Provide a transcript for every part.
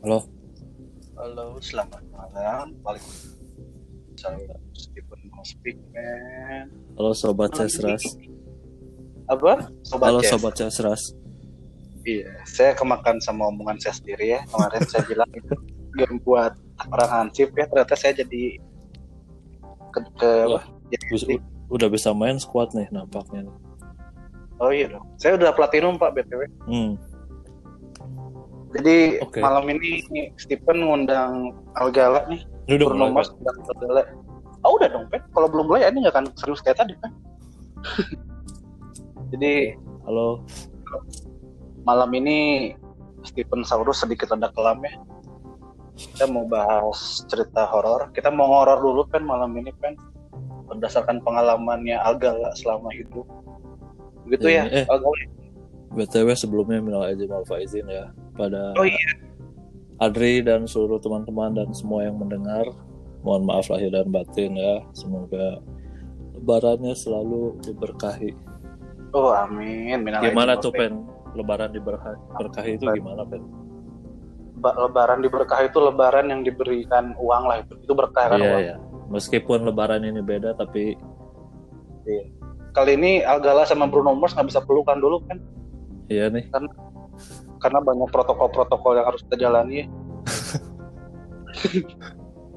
Halo. Halo, selamat malam. Balik saya Stephen mau speak, man. Halo sobat Cesras. Apa? Sobat Halo Ces. sobat Cesras. Iya, saya kemakan sama omongan saya sendiri ya. Kemarin saya bilang itu game buat orang hansip ya. Ternyata saya jadi ke, ke Wah. apa? Jadi- udah bisa main squad nih nampaknya. oh iya dong. Saya udah platinum Pak BTW. Hmm. Jadi Oke. malam ini Stephen ngundang Algala nih. Udah Bruno. Mars ngundang Algala. Oh udah dong, Pet. Kalau belum mulai ini nggak akan serius kayak tadi, kan? Jadi? Halo. malam ini Stephen Saurus sedikit ada kelam ya. Kita mau bahas cerita horor. Kita mau horor dulu kan malam ini kan berdasarkan pengalamannya Algala selama hidup. Begitu ya, Eh, eh. Algala. BTW sebelumnya minal aizin wal faizin ya pada Oh iya, Adri dan seluruh teman-teman dan semua yang mendengar. Mohon maaf lahir dan batin ya. Semoga lebarannya selalu diberkahi. oh amin. Minal Gimana tuh Pen? Lebaran diberkahi, berkahi itu gimana Pen? Ba- Lebaran diberkahi itu lebaran yang diberikan uang lah itu. Itu berkah kan Iya uang. ya. Meskipun lebaran ini beda tapi Kali ini Algala sama Bruno Mars nggak bisa pelukan dulu kan iya nih. karena banyak protokol-protokol yang harus kita jalani.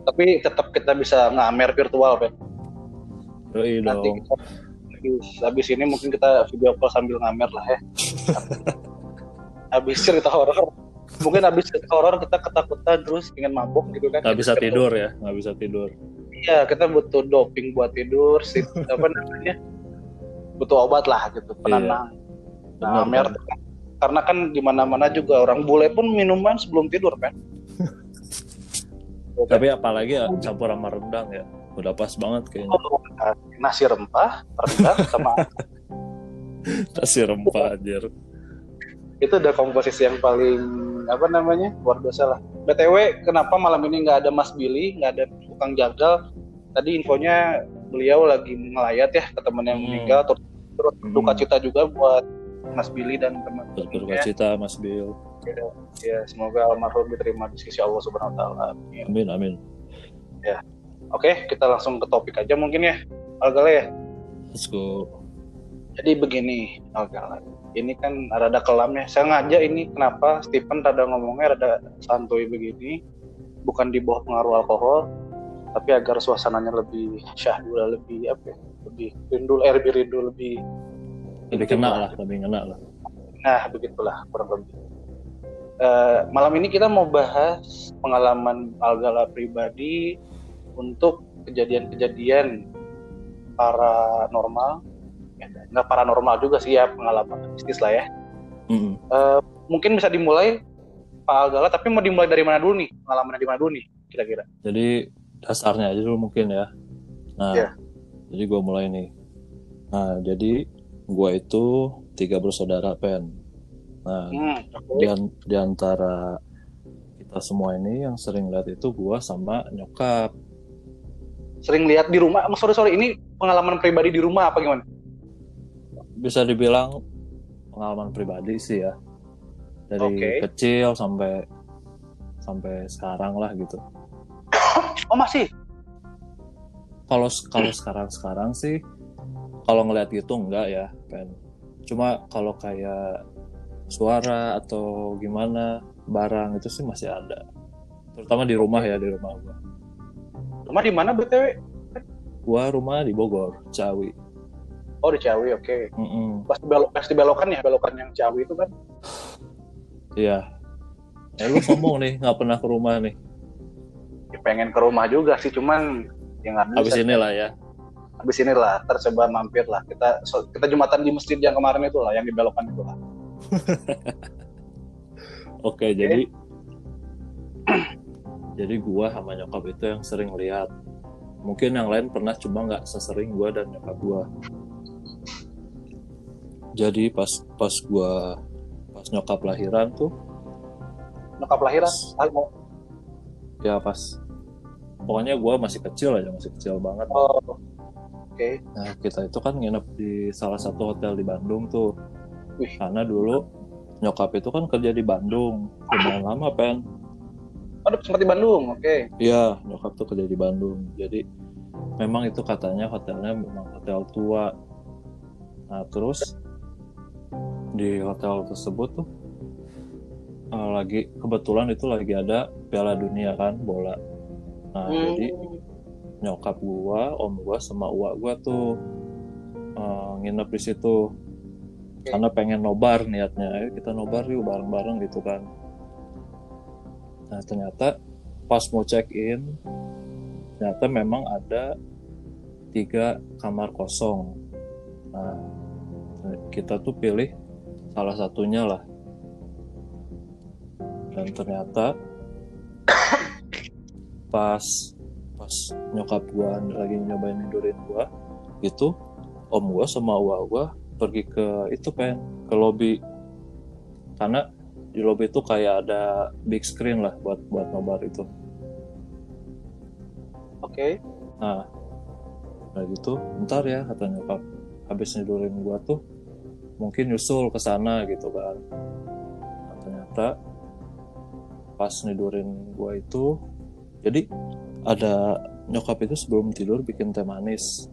Tapi tetap kita bisa ngamer virtual kan. Yoi nanti dong. kita habis, habis ini mungkin kita video call sambil ngamer lah ya habis cerita horor mungkin habis cerita horor kita ketakutan terus ingin mabuk gitu kan Nggak bisa tidur ya, nggak bisa tidur. iya kita butuh doping buat tidur sih apa namanya butuh obat lah gitu penenang Benar, nah ngamer karena kan di mana mana juga orang bule pun minuman sebelum tidur kan Tapi apalagi ya campur sama rendang ya. Udah pas banget kayaknya. Oh, nasi rempah rendang sama Nasi rempah anjir. itu udah komposisi yang paling apa namanya luar biasa lah. btw kenapa malam ini nggak ada Mas Billy nggak ada tukang jagal tadi infonya beliau lagi ngelayat ya ke teman yang Hmm. meninggal terus, terus Hmm. duka cita juga buat Mas Billy dan teman Berduka cita Mas Bill. ya semoga almarhum diterima di sisi Allah Subhanahu Wa Taala Amin. Amin amin. oke kita langsung ke topik aja mungkin ya Algala ya Let's go. Jadi begini, Algala. Ini kan rada kelam ya. Saya ngajak ini kenapa Stephen rada ngomongnya rada santuy begini. Bukan di bawah pengaruh alkohol, tapi agar suasananya lebih syahdu, lebih apa ya, lebih rindu, eh, lebih rindu, lebih Lebih kena lah, lebih kena lah. Nah, begitulah kurang lebih. Eh, malam ini kita mau bahas pengalaman Algala pribadi untuk kejadian-kejadian paranormal. Ya, nggak paranormal juga sih ya, pengalaman mistis lah ya. Mm-mm. Mungkin bisa dimulai Pak Algala, tapi mau dimulai dari mana dulu nih? Pengalamannya di mana dulu nih, kira-kira? Jadi dasarnya aja dulu mungkin ya. Nah, Iya. jadi gue mulai nih. Nah, jadi gue itu tiga bersaudara pen. Nah, Hmm, di, an- di antara kita semua ini yang sering lihat itu gue sama nyokap. Sering lihat di rumah, oh, sorry sorry, ini pengalaman pribadi di rumah apa gimana? Bisa dibilang pengalaman pribadi sih ya. Dari Oke. kecil sampai sampai sekarang lah gitu. Oh masih? Kalau kalau sekarang sekarang sih kalau ngeliat gitu enggak ya pen. Cuma kalau kayak suara atau gimana barang itu sih masih ada. Terutama di rumah ya di rumah gua. Rumah di mana btw? Gua rumah di Bogor, Ciawi. Oh di Ciawi, oke. Mm-mm. Pas di belok, pas di belokan ya, belokan yang Ciawi itu kan? Iya. Eh lu ngomong nih nggak pernah ke rumah nih. Ya, pengen ke rumah juga sih, cuman yang nggak Habis bisa. ini lah ya. Habis ini lah, tercoba mampir lah. Kita so- kita jumatan di masjid yang kemarin itu lah, yang di belokan itu lah. Oke, jadi jadi gua sama nyokap itu yang sering lihat. Mungkin yang lain pernah cuma nggak sesering gua dan nyokap gua. Jadi pas pas gua pas nyokap lahiran tuh Nyokap lahiran, ah, mau- ya pas pokoknya gua masih kecil aja masih kecil banget. oh, oke. Nah kita itu kan nginep di salah satu hotel di Bandung tuh. Wih. Karena dulu nyokap itu kan kerja di Bandung lumayan lama pen Oh, sempat di Bandung, oke. Iya, nyokap tuh kerja di Bandung. Jadi memang itu katanya hotelnya memang hotel tua. Nah terus di hotel tersebut tuh uh, lagi kebetulan itu lagi ada Piala Dunia kan bola. Nah Hmm. jadi nyokap gua, om gua sama uak gua tuh uh, nginep di situ karena pengen nobar niatnya. Ayo kita nobar yuk bareng-bareng gitu kan. Nah ternyata pas mau check in ternyata memang ada tiga kamar kosong. Nah kita tuh pilih salah satunya lah. Dan ternyata pas pas nyokap gua lagi nyobain tidurin gua itu om gua sama uwa gua pergi ke itu pen ke lobby. Karena di lobby itu kayak ada big screen lah buat buat nobar itu. Oke. nah nah gitu ntar ya kata nyokap. Habis nidurin gua tuh mungkin nyusul ke sana gitu kan. Nah, ternyata pas nidurin gua itu jadi ada nyokap itu sebelum tidur bikin teh manis.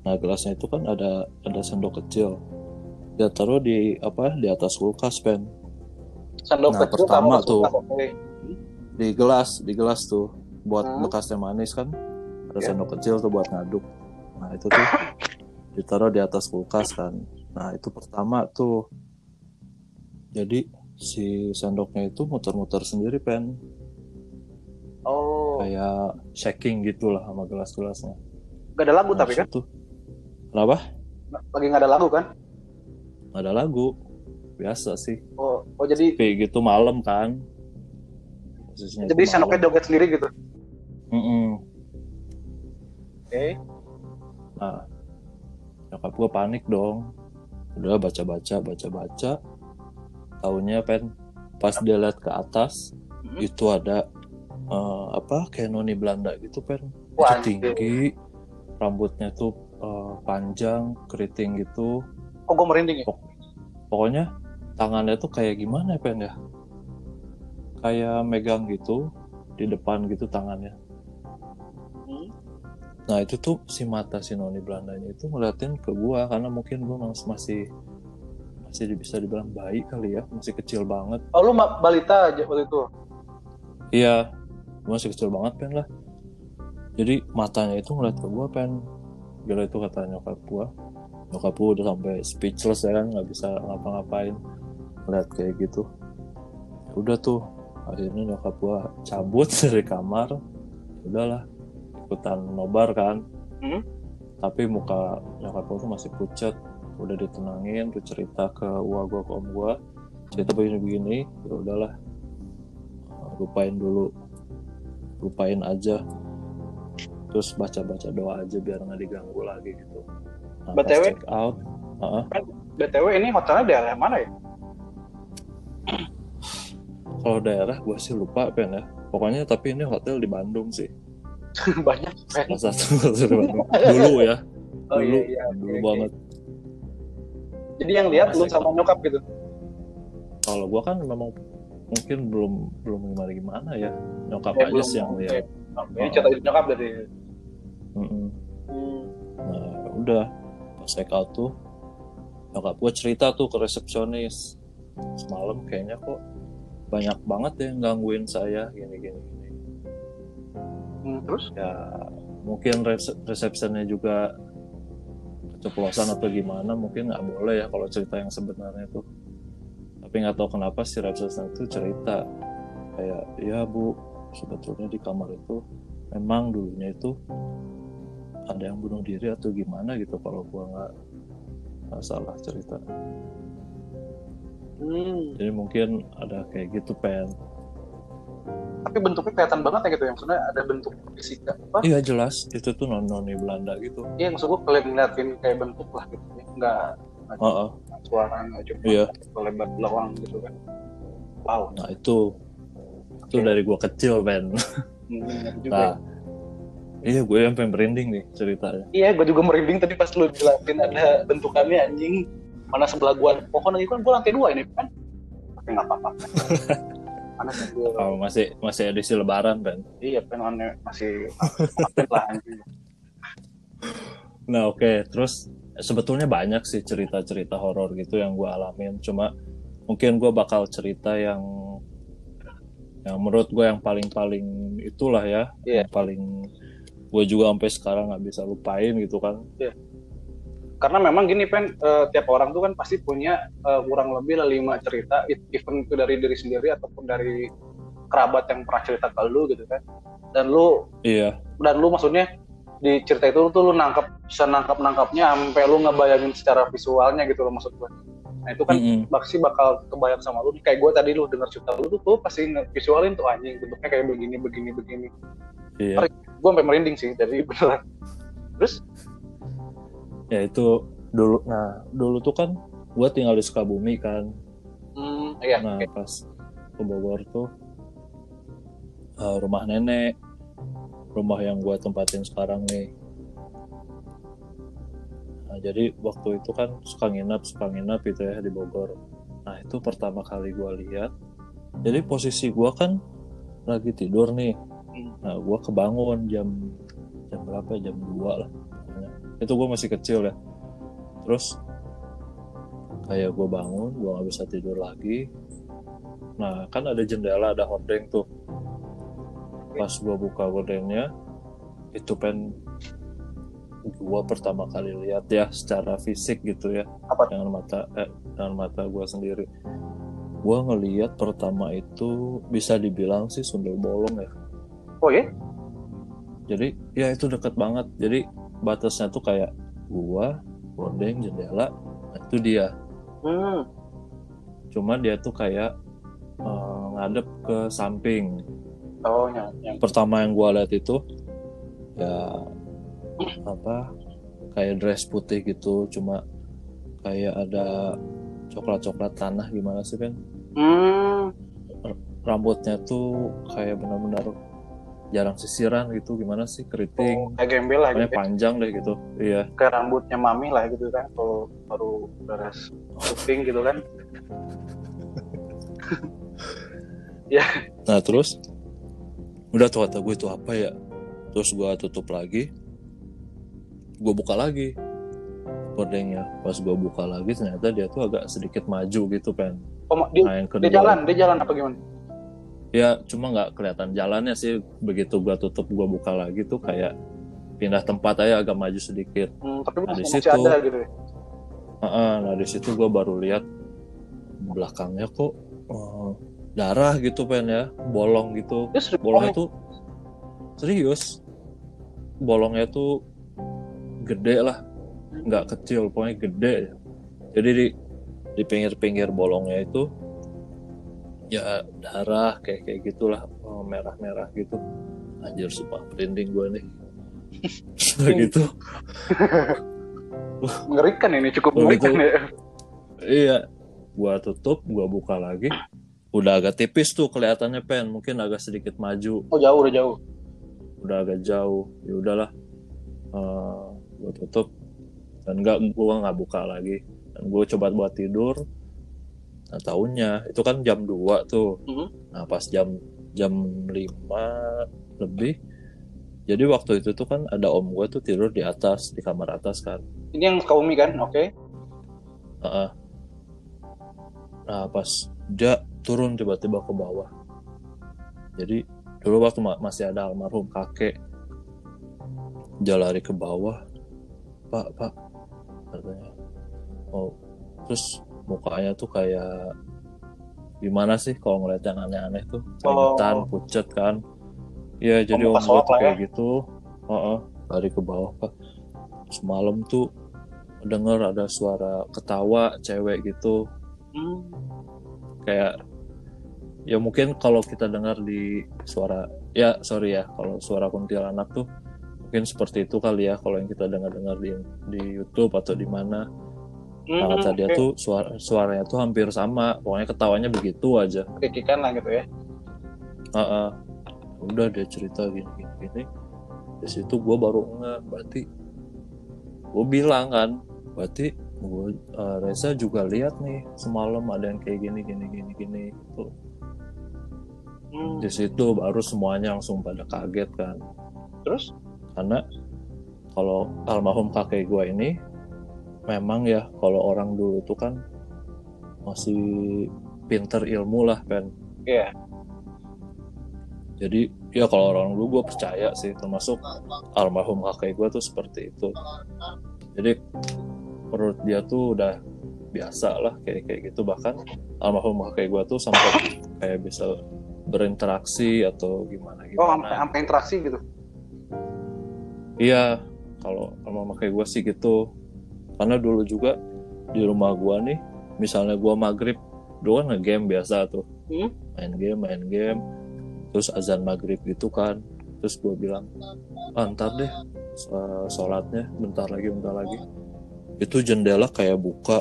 Nah gelasnya itu kan ada ada sendok kecil. Dia taruh di apa di atas kulkas pen. Sandok Nah, kecil pertama tuh. di gelas di gelas tuh buat Hmm. bekas teh manis kan. Ada Ya. sendok kecil tuh buat ngaduk. Nah itu tuh ditaruh di atas kulkas kan. Nah itu pertama tuh. Jadi si sendoknya itu muter-muter sendiri pen Oh, kayak shaking gitulah sama gelas-gelasnya gak ada lagu Nah, tapi kan? situ- kenapa Lagi gak ada lagu kan? Nggak ada lagu biasa sih Oh, oh jadi tapi gitu malam kan posisinya jadi itu sendoknya malam. joget sendiri gitu. Mm-mm. Oke. Nah, nyokap gue panik dong. Udah baca-baca, baca-baca. Taunya pen pas dia lihat ke atas Hmm. itu ada eh, apa kayak noni Belanda gitu pen. Itu tinggi, rambutnya tuh eh, panjang, keriting gitu. Oh, gue merinding ya. Pokoknya tangannya tuh kayak gimana ya pen ya? Kayak megang gitu di depan gitu tangannya. Hmm. Nah itu tuh si mata si noni Belandanya itu ngeliatin ke gua karena mungkin gua masih masih masih bisa dibilang bayi kali ya masih kecil banget Oh, lu balita aja waktu itu. iya gua masih kecil banget pen lah. Jadi matanya itu ngeliat ke gua pen. Gila itu kata nyokap gua. Nyokap gua udah sampai speechless ya kan nggak bisa ngapa-ngapain ngeliat kayak gitu. Ya udah tuh akhirnya nyokap gua cabut dari kamar. Udahlah ikutan nobar kan. Hmm. tapi muka nyokap gua tuh masih pucat udah ditenangin tuh cerita ke uang gua ke om gua. Cerita begini-begini ya udahlah lupain dulu lupain aja terus baca-baca doa aja biar nggak diganggu lagi gitu nah, BTW? check out uh-uh. BTW ini hotelnya daerah mana ya? kalau daerah gua sih lupa pen ya pokoknya tapi ini hotel di Bandung sih Banyak. salah satu hotel di Bandung dulu ya Oh dulu iya iya. dulu oke. banget Jadi yang lihat lu sama nyokap gitu. kalau gua kan memang mungkin belum belum gimana gimana ya nyokap Eh, aja belum. sih yang lihat Oke, Ini cerita nyokap dari. Mm-mm. Hmm. nah udah pas check out tuh nyokap gua cerita tuh ke resepsionis semalam kayaknya kok banyak banget ya yang gangguin saya gini gini gini Hmm, terus? ya mungkin res- resepsinya juga keceplosan atau gimana mungkin nggak boleh ya kalau cerita yang sebenarnya tuh tapi nggak tahu kenapa si resepsionis itu cerita kayak ya bu sebetulnya di kamar itu memang dulunya itu ada yang bunuh diri atau gimana gitu kalau gua nggak salah cerita Hmm. jadi mungkin ada kayak gitu pen Tapi bentuknya kelihatan banget ya gitu yang sebenarnya ada bentuk fisika. Apa? iya jelas itu tuh non noni Belanda gitu Iya maksud gue kalian ngeliatin kayak bentuk lah gitu. ya. Nggak oh, oh. suara nggak cuma Iya. lebar belakang gitu kan. Wow. nah itu itu Oke. dari gua kecil pen Hmm. Nah, iya gue sampai merinding nih ceritanya. Iya, gue juga merinding tadi pas lu jelasin ada bentukannya anjing. Mana sebelah gua pohon lagi kan gua lantai dua ini kan. Tapi nggak apa-apa. anjir. kalau masih masih edisi lebaran kan iya pengen masih lah nah oke terus sebetulnya banyak sih cerita-cerita horor gitu yang gue alamin. Cuma mungkin gue bakal cerita yang yang menurut gue yang paling-paling itulah ya Iya. yang paling gue juga sampai sekarang nggak bisa lupain gitu kan. Karena memang gini pen eh, tiap orang tuh kan pasti punya eh, kurang lebih lah lima cerita it- even itu dari diri sendiri ataupun dari kerabat yang pernah cerita ke lu gitu kan. Dan lu iya. dan lu maksudnya di cerita itu tuh lu nangkep bisa nangkap nangkapnya sampai lu ngebayangin secara visualnya gitu loh maksud gue nah itu kan Mm-mm. pasti bakal kebayang sama lu. Kayak gue tadi lu denger cerita lu tuh, tuh pasti visualin tuh anjing bentuknya kayak begini begini begini. Iya. Gue sampai merinding sih dari beneran. Terus? Ya itu dulu nah dulu tuh kan gue tinggal di Sukabumi kan. Hmm, iya nah oke. pas ke Bogor tuh eh, rumah nenek rumah yang gue tempatin sekarang nih. Nah jadi waktu itu kan suka nginap suka nginap gitu ya di Bogor. Nah itu pertama kali gue lihat. Jadi posisi gue kan lagi tidur nih. Nah gue kebangun jam jam berapa ya? jam 2 lah itu gue masih kecil ya. Terus kayak gue bangun gue nggak bisa tidur lagi. Nah kan ada jendela ada hordeng tuh pas gue buka hordengnya itu pen gue pertama kali lihat ya secara fisik gitu ya Apa? dengan mata eh, dengan mata gue sendiri. Gue ngeliat pertama itu bisa dibilang sih sundel bolong ya. Oh ya jadi ya itu deket banget. Jadi batasnya tuh kayak gua hordeng jendela nah, itu dia. Hmm. cuma dia tuh kayak eh, ngadep ke samping oh yang, yang pertama yang gua lihat itu ya apa kayak dress putih gitu cuma kayak ada coklat-coklat tanah gimana sih kan hmm. rambutnya tuh kayak benar-benar jarang sisiran gitu gimana sih keriting. Kayak gembel lah gitu ya. panjang deh gitu iya. Kayak rambutnya mami lah gitu kan kalau baru beres syuting gitu kan. Nah terus udah tuh kata gue itu apa ya? Terus gue tutup lagi, gue buka lagi hordengnya. Pas gue buka lagi ternyata dia tuh agak sedikit maju gitu kan. oh dia, Nah yang kedua, dia jalan dia jalan apa gimana ya cuma nggak kelihatan jalannya sih. Begitu gue tutup gue buka lagi tuh kayak pindah tempat aja agak maju sedikit. hmm, tapi Nah, di masih, masih situ- ada gitu ya Heeh, nah di situ gue baru lihat belakangnya kok eh, darah gitu pen ya, bolong gitu. bolongnya bohong. tuh serius. Bolongnya tuh gede lah. Nggak kecil pokoknya gede. Jadi di di pinggir-pinggir bolongnya itu ya darah kayak kayak gitulah oh, merah-merah gitu. Anjir sumpah merinding gue nih. Udah gitu. Mengerikan ini cukup mengerikan gitu. ya. Iya. Gua tutup gua buka lagi udah agak tipis tuh kelihatannya pen. Mungkin agak sedikit maju. Oh jauh udah jauh. Udah agak jauh. Ya udahlah. Eh, gue tutup. Dan nggak gue nggak buka lagi. Dan gue coba buat tidur. Nah tahunya itu kan jam 2 tuh. Mhm. nah pas jam jam 5 lebih. Jadi waktu itu tuh kan ada om gue tuh tidur di atas di kamar atas kan. Ini yang Kaumi kan? Oke. Heeh. nah pas dia turun tiba-tiba ke bawah. Jadi dulu waktu ma- masih ada almarhum kakek dia lari ke bawah. Pak pak katanya. Oh terus mukanya tuh kayak gimana sih kalau ngeliat yang aneh-aneh tuh? Keringetan Oh. pucet kan? Iya jadi om gue tuh lah ya. kayak gitu. Heeh, lari ke bawah pak. Semalam tuh denger ada suara ketawa cewek gitu. Hmm. kayak ya mungkin kalau kita dengar di suara ya sorry ya kalau suara kuntilanak tuh mungkin seperti itu kali ya kalau yang kita dengar-dengar di di YouTube atau di mana Hmm, nah kata dia oke. tuh suara suaranya tuh hampir sama pokoknya ketawanya begitu aja kikikan lah gitu ya Heeh. udah dia cerita gini gini gini di situ gue baru nge berarti gue bilang kan berarti gue eh, Reza juga lihat nih semalam ada yang kayak gini gini gini gini tuh Hmm. di situ baru semuanya langsung pada kaget kan Terus? karena kalau almarhum kakek gue ini memang ya kalau orang dulu tuh kan masih pinter ilmu lah kan Iya. jadi ya kalau orang dulu gue percaya sih termasuk almarhum kakek gue tuh seperti itu jadi menurut dia tuh udah biasa lah kayak kayak gitu bahkan almarhum kakek gue tuh sampai kayak bisa berinteraksi atau gimana Oh, sampai interaksi gitu. iya kalau almarhum kakek gue sih gitu. Karena dulu juga di rumah gue nih misalnya gue maghrib dulu kan nge-game biasa tuh. Hmm? main game main game. Terus azan maghrib gitu kan. Terus gue bilang ah, ntar deh eh, sholatnya bentar lagi bentar lagi. Itu jendela kayak buka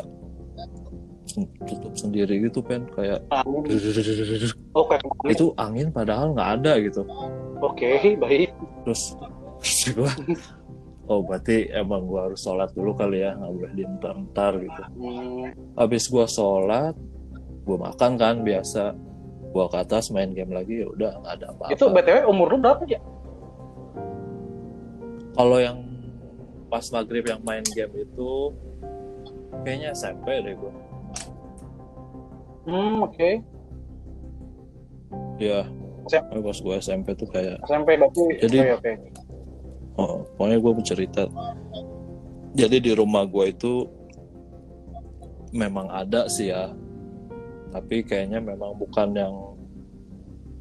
tutup sendiri gitu pen kayak Angin. Oh, kayak kemarin. itu angin padahal nggak ada gitu Oke, baik. terus gue oh berarti emang gue harus sholat dulu kali ya nggak boleh dientar-entar gitu Hmm. habis gue sholat gue makan kan biasa gue ke atas main game lagi ya udah nggak ada apa-apa Itu BTW umur lu berapa ya? kalau yang pas maghrib yang main game itu kayaknya SMP deh gue Hmm, oke. ya Siap. Tapi pas gue SMP tuh kayak SMP berarti. Jadi- oke, oke. oh, pokoknya gue bercerita jadi di rumah gue itu memang ada sih ya tapi kayaknya memang bukan yang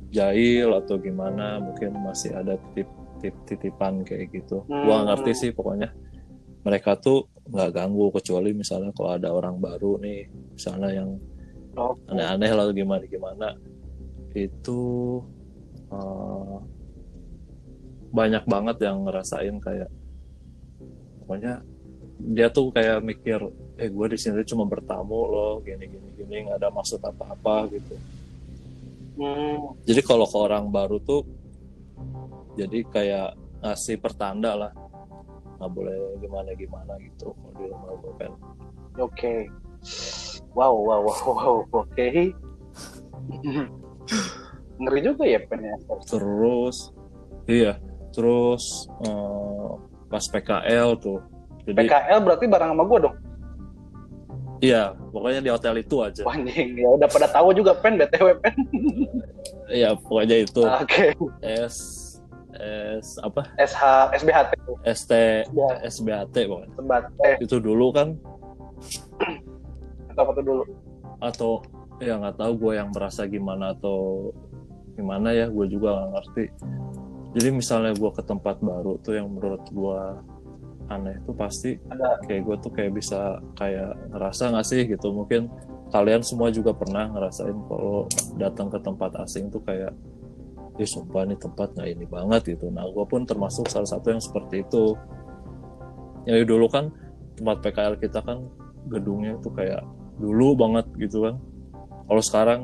jahil atau gimana mungkin masih ada titip titip- titipan kayak gitu Hmm. gua nggak ngerti sih pokoknya mereka tuh nggak ganggu kecuali misalnya kalau ada orang baru nih misalnya yang Oke. aneh-aneh lah gimana gimana itu eh, banyak banget yang ngerasain kayak pokoknya dia tuh kayak mikir eh gue di sini cuma bertamu loh gini gini gini nggak ada maksud apa apa gitu Hmm. jadi kalau ke orang baru tuh jadi kayak ngasih pertanda lah nggak boleh gimana gimana gitu kalau di rumah gue kan Oke. Wow, wow, wow, wow. Oke. Ngeri juga ya pen ya. terus iya terus eh, pas PKL tuh jadi PKL berarti bareng sama gua dong. iya pokoknya di hotel itu aja Anjing, ya udah pada tahu juga pen BTW pen. iya pokoknya itu Oke. S S apa SH SBHT ST ya SBAT pokoknya sebat eh itu dulu kan apa tuh dulu. atau ya nggak tahu gue yang merasa gimana atau gimana ya gue juga nggak ngerti jadi misalnya gue ke tempat baru tuh yang menurut gue aneh tuh pasti Ada. kayak gue tuh kayak bisa kayak ngerasa nggak sih gitu mungkin kalian semua juga pernah ngerasain kalau datang ke tempat asing tuh kayak Ih sumpah nih tempat nggak ini banget gitu Nah gue pun termasuk salah satu yang seperti itu Ya dulu kan tempat PKL kita kan gedungnya tuh kayak dulu banget gitu kan. Kalau sekarang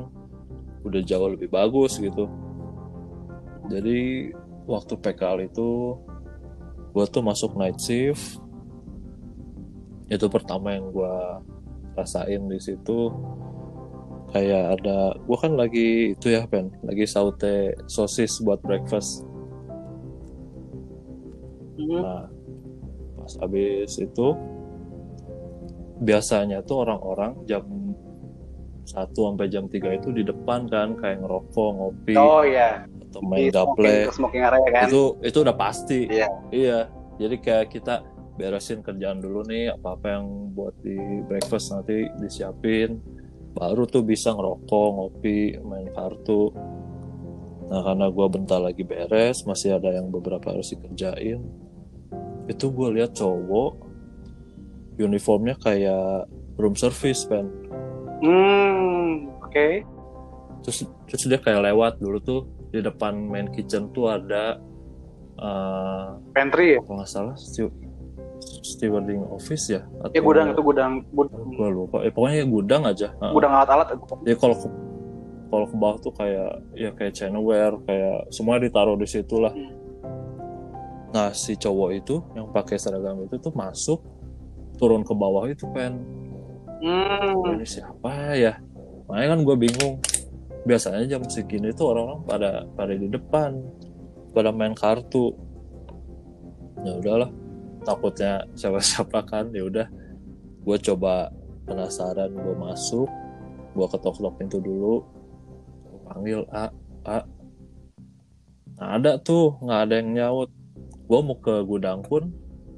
udah jauh lebih bagus gitu. Jadi waktu PKL itu gue tuh masuk night shift. Itu pertama yang gue rasain di situ. Kayak ada gue kan lagi itu ya pen lagi saute sosis buat breakfast. Hmm. Nah, pas habis itu biasanya tuh orang-orang jam 1 sampai jam 3 itu di depan kan kayak ngerokok, ngopi Oh iya. atau main gaple. smoking, smoking area kan. Itu itu udah pasti. Iya. Iya. Jadi kayak kita beresin kerjaan dulu nih apa-apa yang buat di breakfast nanti disiapin. Baru tuh bisa ngerokok, ngopi, main kartu. Nah karena gua bentar lagi beres, masih ada yang beberapa harus dikerjain. Itu gue lihat cowok uniformnya kayak room service pen. Hmm, oke. Terus terus dia kayak lewat dulu tuh di depan main kitchen tuh ada eh Pantry ya. kalau nggak salah stew- stewarding office ya atau Ya gudang itu gudang gudang, gue lupa eh, pokoknya gudang aja gudang alat-alat. Jadi kalau ke kalau ke bawah tuh kayak ya kayak channelware kayak semua ditaruh di situ lah. Hmm. Nah si cowok itu yang pakai seragam itu tuh masuk turun ke bawah itu kan Hmm. ini siapa ya? Makanya kan gue bingung. biasanya jam segini tuh orang-orang pada pada di depan pada main kartu ya udahlah takutnya siapa-siapa kan ya udah gue coba penasaran gue masuk gue ketok-ketok pintu dulu Gua panggil A A nah, ada tuh nggak ada yang nyaut gue mau ke gudang pun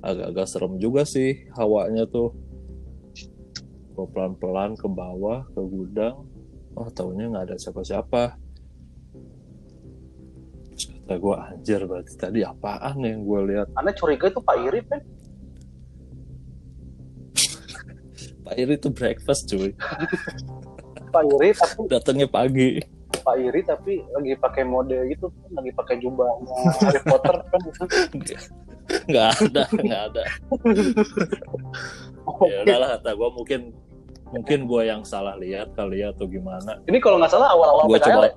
agak-agak serem juga sih hawanya tuh. Gue pelan-pelan ke bawah ke gudang. Oh taunya nggak ada siapa-siapa. Terus kata gue anjir berarti tadi apaan yang gue lihat? Anda curiga itu Pak Iri kan? Pak Iri tuh breakfast cuy. Pak Iri tapi datangnya pagi Pak Iri tapi lagi pakai mode gitu kan, lagi pakai jubahnya Harry Potter kan. nggak ada nggak ada. Ya udahlah kata gue mungkin mungkin gue yang salah lihat kali ya atau gimana. Ini kalau nggak salah awal-awal gue coba. ya?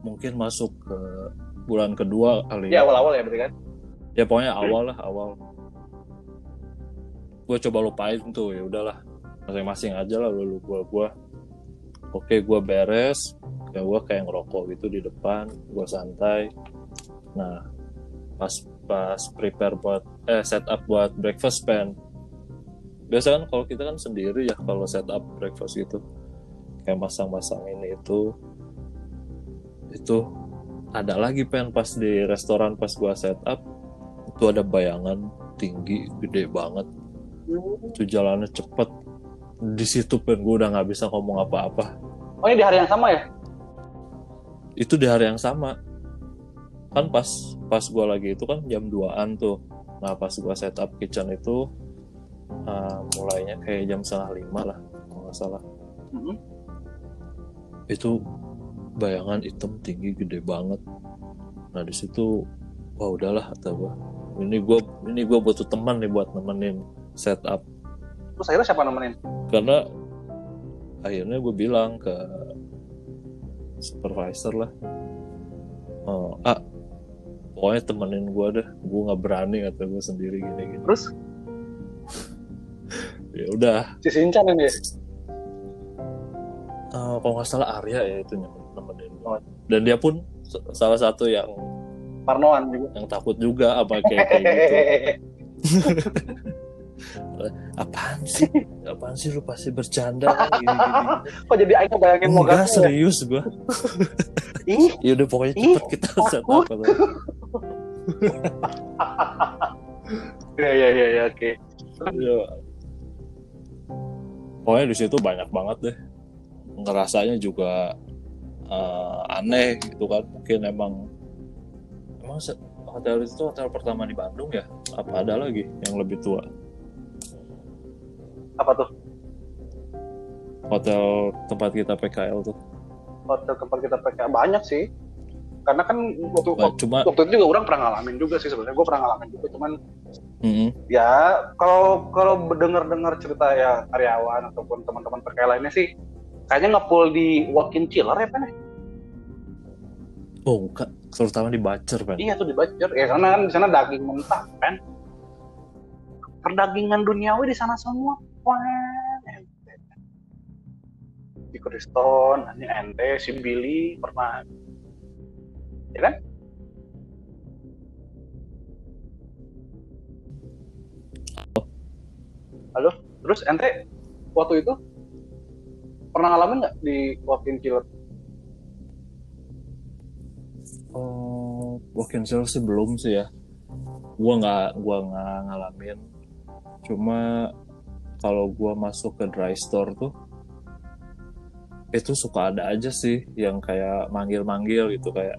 mungkin masuk ke bulan kedua kali Ya. Ya awal-awal ya berarti kan? ya pokoknya awal lah awal. Gue coba lupain tuh ya udahlah. Masing-masing aja lah lu gua gua oke gue beres. Ya gue kayak ngerokok gitu di depan gue santai. Nah pas pas prepare buat eh setup buat breakfast pen. Biasa kan kalau kita kan sendiri ya kalau setup breakfast gitu. Kayak masang-masang ini itu. Itu ada lagi pen pas di restoran pas gua setup itu ada bayangan tinggi gede banget. Itu jalannya cepet di situ pen. Gue udah nggak bisa ngomong apa-apa. Oh ini di hari yang sama ya? itu di hari yang sama. Kan pas pas gue lagi itu kan jam 2an tuh. Nah pas gue setup kitchen itu uh, mulainya kayak jam setengah lima lah kalau nggak salah. Mhm. itu bayangan hitam tinggi gede banget. Nah di situ wah udahlah kata gue ini gue ini gue butuh teman nih buat nemenin setup Terus akhirnya siapa nemenin? karena akhirnya gue bilang ke supervisor lah oh, ah pokoknya temenin gue deh gue nggak berani kata gue sendiri gini gini. Terus? Ya udah. Si Sinchan ini? Eh, kalau nggak salah Arya ya itu nemenin gue dan dia pun salah satu yang Parnoan juga. yang takut juga apa kayak kayak gitu apaan sih apaan sih lu pasti bercanda gini gini, gini. Kok jadi Aing bayangin mau enggak gas ya? serius gue Ih, ya udah pokoknya cepet kita set up ya ya ya ya oke. Ya. Pokoknya di situ banyak banget deh. Ngerasanya juga eh, aneh gitu kan. Mungkin emang emang hotel itu hotel pertama di Bandung ya? Apa ada lagi yang lebih tua? Apa tuh? Hotel tempat kita PKL tuh. Hotel tempat kita pakai banyak sih. Karena kan waktu, cuma waktu itu juga orang pernah ngalamin juga sih sebenarnya. Gue pernah ngalamin juga, cuman mm, ya kalau kalau dengar-dengar cerita ya karyawan ataupun teman-teman PKL lainnya sih kayaknya nge-pull di walk-in chiller ya kan oh enggak, terutama di Bacer kan. iya tuh di Bacer ya karena kan di sana daging mentah kan perdagingan duniawi di sana semua wah ente. di Kriston ini ente si Billy pernah ya kan halo terus ente waktu itu pernah ngalamin nggak di walk-in chiller Oh, walk-in sale sih belum sih ya. Gua nggak gua nggak ngalamin. Cuma kalau gua masuk ke dry store tuh itu suka ada aja sih yang kayak manggil-manggil gitu kayak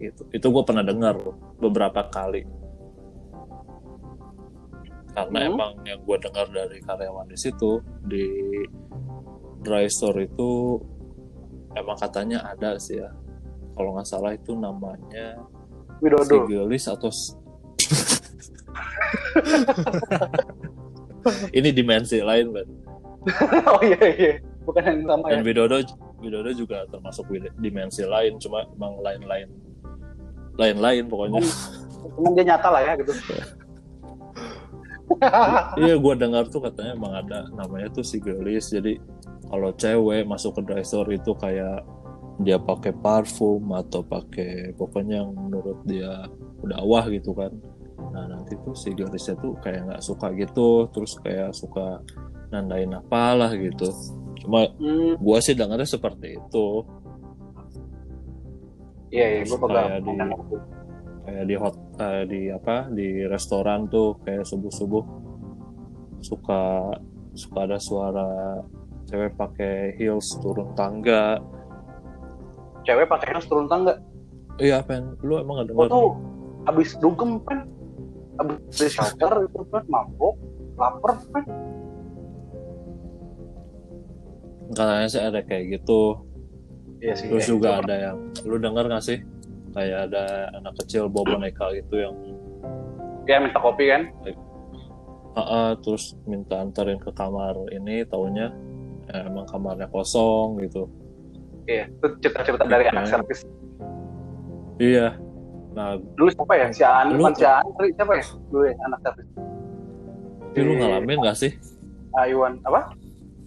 gitu. Itu gua pernah dengar beberapa kali. Karena Hmm. emang yang gua dengar dari karyawan di situ di dry store itu emang katanya ada sih ya kalau nggak salah itu namanya Widodo Sigilis atau ini dimensi lain kan oh iya iya. Bukan yang sama ya? Dan Widodo Widodo juga termasuk dimensi lain cuma emang lain-lain lain-lain pokoknya. Cuman dia nyata lah ya gitu. Iya gue dengar tuh katanya emang ada namanya tuh sigelis jadi kalau cewek masuk ke drugstore itu kayak dia pakai parfum atau pakai pokoknya yang menurut dia udah wah gitu kan nah nanti tuh si gelisnya tuh kayak nggak suka gitu terus kayak suka nandain apalah gitu. Cuma Hmm, gue sih dengarnya seperti itu. Iya, iya, gue pegang. Kayak di- kayak di hot eh, di apa di restoran tuh kayak subuh subuh suka suka ada suara cewek pakai heels turun tangga. Cewek pakai heels turun tangga. iya pen. Lu emang gak Oh dengar tuh, abis dugem kan, abis shelter itu kan mabuk, lapar kan. katanya sih ada kayak gitu Iya sih. terus iya. juga ada yang lu denger gak sih kayak ada anak kecil bawa boneka gitu yang Dia minta kopi kan. "Ah, ah," terus minta anterin ke kamar ini taunya eh, emang kamarnya kosong gitu Iya, itu cerita-cerita dari anak servis. iya nah Dulu siapa ya? Si Ani, Lu- si tadi siapa ya? Dulu ya, anak servis. tapi lu ngalamin gak sih Ayuan, apa?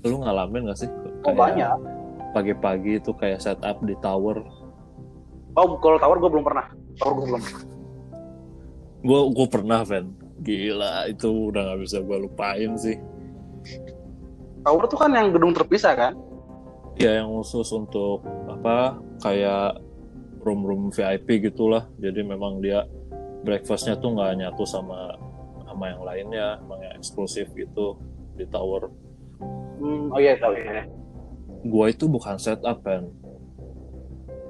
lu ngalamin gak sih Oh Kayak banyak. pagi-pagi itu kayak setup di tower Oh, kalau tower gue belum pernah. Tower gue belum. gue gue pernah Van gila itu udah nggak bisa gue lupain sih Tower tuh kan yang gedung terpisah kan? ya yang khusus untuk apa kayak room room VIP gitulah jadi memang dia breakfastnya tuh nggak nyatu sama sama yang lainnya emang yang eksklusif gitu di tower Hmm, oh iya tahu ya. gue itu bukan setup kan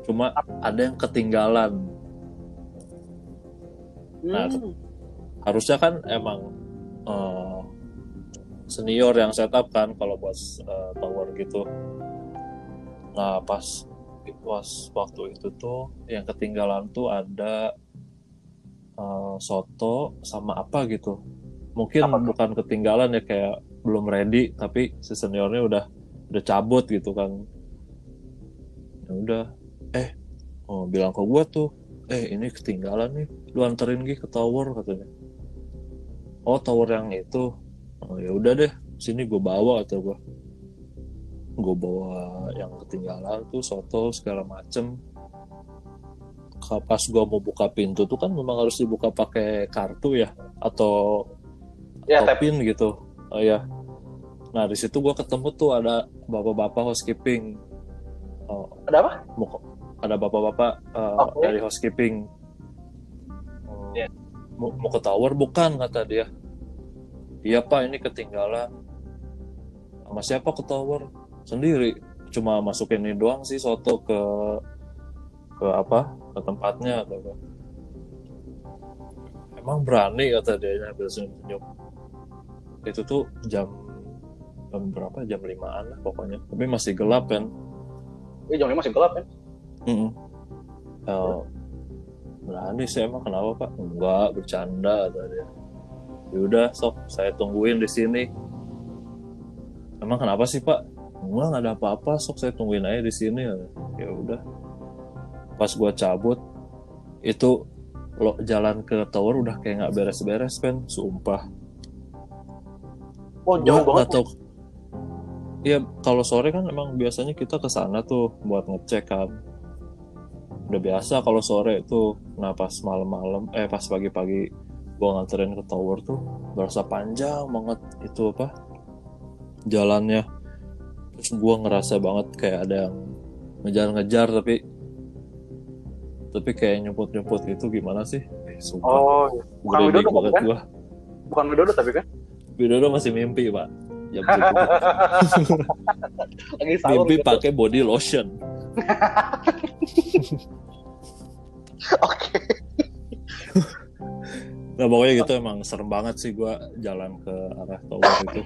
cuma ada yang ketinggalan Nah, Hmm. harusnya kan emang eh, senior yang setup kan kalau buat eh, tower gitu. Nah pas pas waktu itu tuh yang ketinggalan tuh ada eh, soto sama apa gitu. Mungkin Apa bukan ketinggalan ya kayak belum ready tapi si seniornya udah udah cabut gitu kan. Ya udah eh oh, bilang ke gua tuh eh ini ketinggalan nih lu anterin Gi ke tower katanya oh tower yang itu oh ya udah deh sini gue bawa atau gue gue bawa yang ketinggalan tuh soto segala macem pas gue mau buka pintu tuh kan memang harus dibuka pakai kartu ya atau Ya, atau tap. pin gitu oh ya nah di situ gue ketemu tuh ada bapak-bapak housekeeping oh, Ada apa? ada bapak-bapak uh, Oke. dari housekeeping Oh, Iya. mau, mau ke tower bukan kata dia iya pak ini ketinggalan sama siapa ke tower sendiri cuma masukin ini doang sih soto ke ke apa ke tempatnya kata gua. emang berani kata dia sambil senyum itu tuh jam jam berapa jam limaan lah pokoknya tapi masih gelap kan Eh, jam 5 masih gelap kan? Mm-mm. Eh, berani sih emang kenapa pak? Enggak bercanda kata dia. Yaudah sok saya tungguin di sini. Emang kenapa sih pak? Enggak nggak ada apa-apa sok saya tungguin aja di sini. Ya udah. Pas gua cabut itu lo jalan ke tower udah kayak nggak beres-beres pen, sumpah. Oh, jauh Gua banget. tahu. Iya, kalau sore kan emang biasanya kita ke sana tuh buat ngecek kan. Udah biasa kalau sore tuh. Nah, pas malam-malam eh pas pagi-pagi gua nganterin ke tower tuh berasa panjang banget itu apa? Jalannya. Terus gua ngerasa banget kayak ada yang ngejar-ngejar tapi tapi kayak nyemput-nyemput gitu gimana sih? Eh, sumpah. Oh, iya. bukan Widodo banget kan? gua. bukan Widodo tapi kan? Widodo masih mimpi, Pak. Lagi sahur mimpi gitu. pakai body lotion. Oke. Nah pokoknya gitu emang serem banget sih gua jalan ke arah tower itu.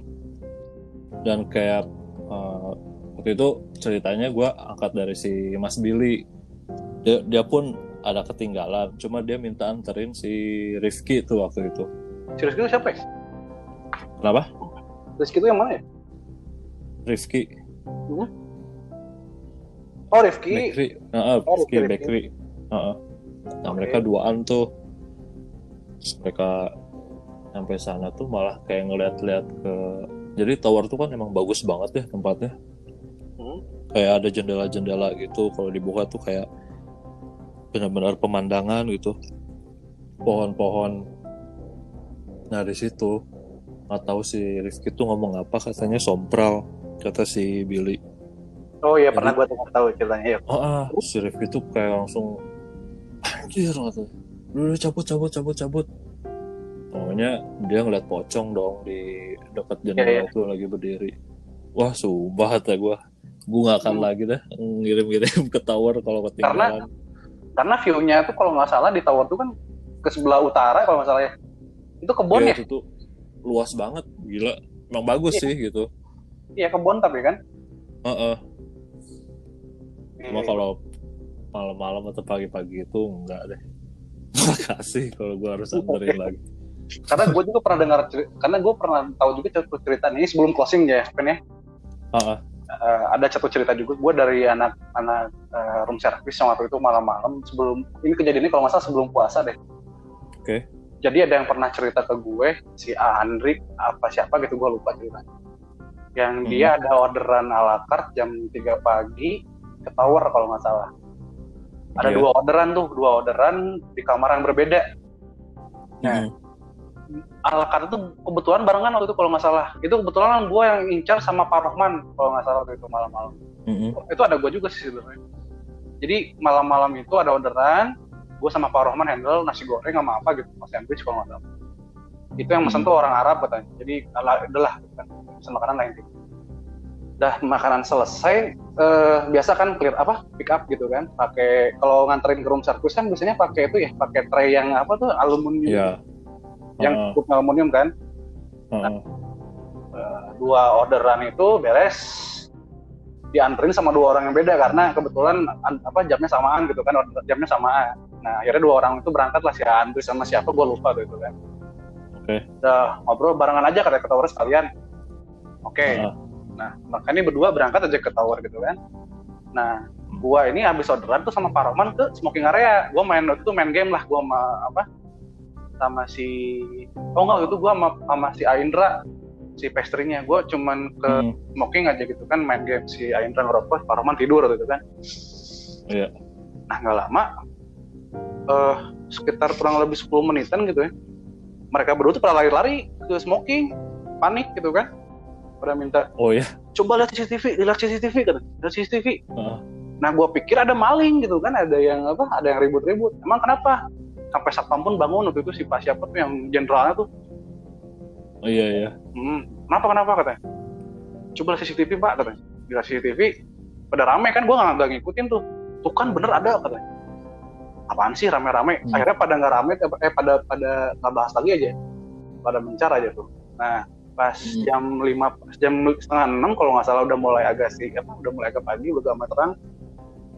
Dan kayak eh, waktu itu ceritanya gua angkat dari si Mas Billy. Dia, dia pun ada ketinggalan, cuma dia minta anterin si Rifki tuh waktu itu. Si Rizky itu siapa ya? Kenapa? Rizky itu yang mana ya? Rifki, Oh, Rifki. Bakery, Heeh, Oh, Rifki Rifki, Bakery. Heeh. Nah Oke. mereka duaan tuh. Mereka sampai sana tuh malah kayak ngeliat-liat ke jadi tower tuh kan emang bagus banget ya tempatnya. Hmm. kayak ada jendela-jendela gitu kalau dibuka tuh kayak benar-benar pemandangan gitu. Pohon-pohon. Nah di situ nggak tahu si Rifki tuh ngomong apa katanya sompral kata si Billy. Oh iya Jadi- pernah gue dengar tahu ceritanya ya. oh ah si Rifki tuh kayak langsung anjir katanya. Udah cabut cabut cabut cabut pokoknya dia ngeliat pocong dong di dekat jendela Iya, iya. itu lagi berdiri wah sumpah kata gue gue gak akan Hmm. lagi dah ngirim-ngirim ke tower kalau ketinggalan Karena view-nya tuh kalau nggak salah di tower tuh kan ke sebelah utara kalau nggak salah ya. Itu kebun Iya, ya? itu tuh luas banget gila emang bagus Iya. sih gitu Iya kebun tapi kan. Heeh. cuma Iya. kalau malam-malam atau pagi-pagi itu enggak deh makasih kalau gue harus anterin lagi Karena gue juga pernah dengar karena gue pernah tahu juga satu cerita ini sebelum closing ya, kan ya. Heeh. Eh, ada satu cerita juga gue dari anak-anak eh, room service yang waktu itu malam-malam sebelum ini kejadiannya kalau nggak salah sebelum puasa deh. Oke. Jadi ada yang pernah cerita ke gue si Andri apa siapa gitu gue lupa ceritanya. Yang Hmm. dia ada orderan ala carte jam 3 pagi ke tower kalau nggak salah. Ada Iya. dua orderan tuh, dua orderan di kamar yang berbeda. Nah, Mm. Ala carte itu kebetulan barengan waktu itu kalau nggak salah. Itu kebetulan gue yang incar sama Pak Rohman kalau nggak salah waktu itu malam-malam. Mm-mm. itu ada gue juga sih sebenarnya jadi malam-malam itu ada orderan gue sama Pak Rohman handle nasi goreng sama apa gitu mas sandwich kalau nggak salah itu yang mesen Hmm. tuh orang Arab katanya jadi ala adalah kan pesen makanan lain gitu dah makanan selesai eh, biasa kan clear apa pick up gitu kan pakai kalau nganterin ke room service kan biasanya pakai itu ya pakai tray yang apa tuh aluminium Iya. Yang Heeh. cukup aluminium kan Heeh. Eh, dua orderan itu beres dianterin sama dua orang yang beda karena kebetulan an- apa jamnya samaan gitu kan order jamnya samaan nah akhirnya dua orang itu berangkat lah si Andri sama siapa gue lupa tuh itu kan Oke. udah ngobrol barengan aja kata ke tower sekalian oke Heeh. nah makanya berdua berangkat aja ke tower gitu kan nah gua ini habis orderan tuh sama Pak Roman ke smoking area gua main itu main game lah gua sama apa sama si oh enggak itu gua sama, sama si Aindra si pastry-nya gua cuman ke Hmm. smoking aja gitu kan main game si Aindra ngerokok Pak Roman tidur gitu kan Iya. nah nggak lama eh sekitar kurang lebih 10 menitan gitu ya mereka berdua tuh pada lari-lari ke smoking panik gitu kan pada minta Oh ya. coba lihat CCTV lihat CCTV kan lihat CCTV Heeh. nah gue pikir ada maling gitu kan ada yang apa ada yang ribut-ribut emang kenapa sampai satpam pun bangun waktu itu si pak siapa tuh yang jenderalnya tuh. Oh iya iya. hmm, kenapa kenapa katanya? Coba lihat CCTV pak katanya. Lihat CCTV pada rame kan gue nggak ngikutin tuh. Tuh kan bener ada katanya. Apaan sih rame-rame? Hmm. akhirnya pada nggak rame eh pada pada nggak bahas lagi aja. Pada mencar aja tuh. Nah pas Hmm. jam lima jam setengah enam kalau nggak salah udah mulai agak sih apa udah mulai agak pagi udah agak terang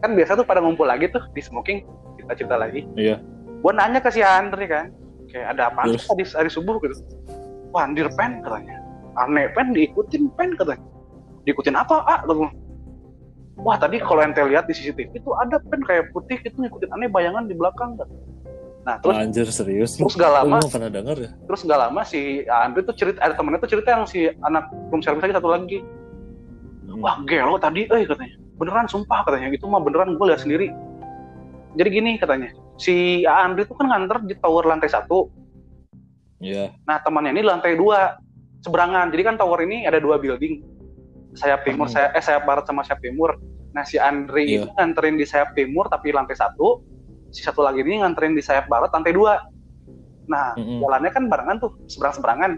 kan biasa tuh pada ngumpul lagi tuh di smoking kita cerita lagi. Iya. Gue nanya ke si Andre kan kayak ada apa Terus? tadi hari subuh? Gitu. Wah andir pen katanya. Aneh pen diikutin pen katanya. Diikutin apa ah gua. wah tadi kalau ente lihat di CCTV itu ada pen kayak putih itu ngikutin. Aneh bayangan di belakang kan nah terus Anjir serius? terus gak Oh, lama gua pernah denger ya. terus gak lama si Andre tuh cerita ada temennya tuh cerita yang si anak room service lagi satu lagi. Hmm. wah gelo tadi eh katanya. Beneran sumpah katanya. Itu mah beneran gue lihat sendiri. Jadi gini katanya si Andre tuh kan nganter di tower lantai satu Iya. nah temannya ini lantai dua seberangan jadi kan tower ini ada dua building sayap timur Hmm. saya eh sayap barat sama sayap timur nah si Andre Iya. itu nganterin di sayap timur tapi lantai satu si satu lagi ini nganterin di sayap barat lantai dua nah Mm-mm. jalannya kan barengan tuh seberang seberangan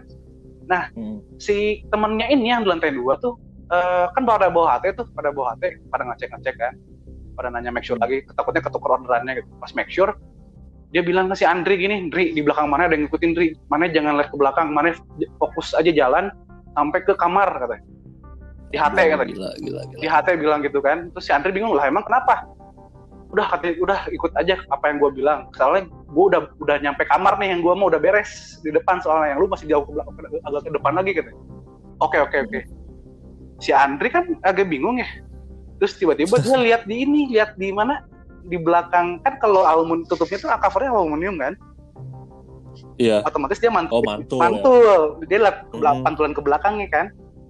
Mm. si temennya ini yang di lantai dua tuh eh, kan pada bawa HT tuh pada bawa HT pada ngecek ngecek kan pada nanya make sure lagi takutnya ketuker orderannya gitu. Pas make sure dia bilang ke si Andri gini Andri di belakang mana ada yang ngikutin Andri mana jangan lihat ke belakang mana fokus aja jalan sampai ke kamar katanya. Di HT katanya. Gila gila gila. di HT bilang gitu kan. Terus si Andri bingung lah emang kenapa? Udah katanya udah ikut aja apa yang gue bilang. Soalnya gue udah udah nyampe kamar nih yang gue mau udah beres di depan soalnya. Yang lu masih jauh ke belakang agak ke depan lagi katanya. Oke oke oke. Si Andri kan agak bingung ya terus tiba-tiba dia lihat di ini lihat di mana? Di belakang. Kan kalau aluminium tutupnya tuh covernya aluminium kan? Iya. otomatis dia mantul. Oh mantul. ya. mantul. Dia liat belak- Mhm. pantulan ke belakangnya kan?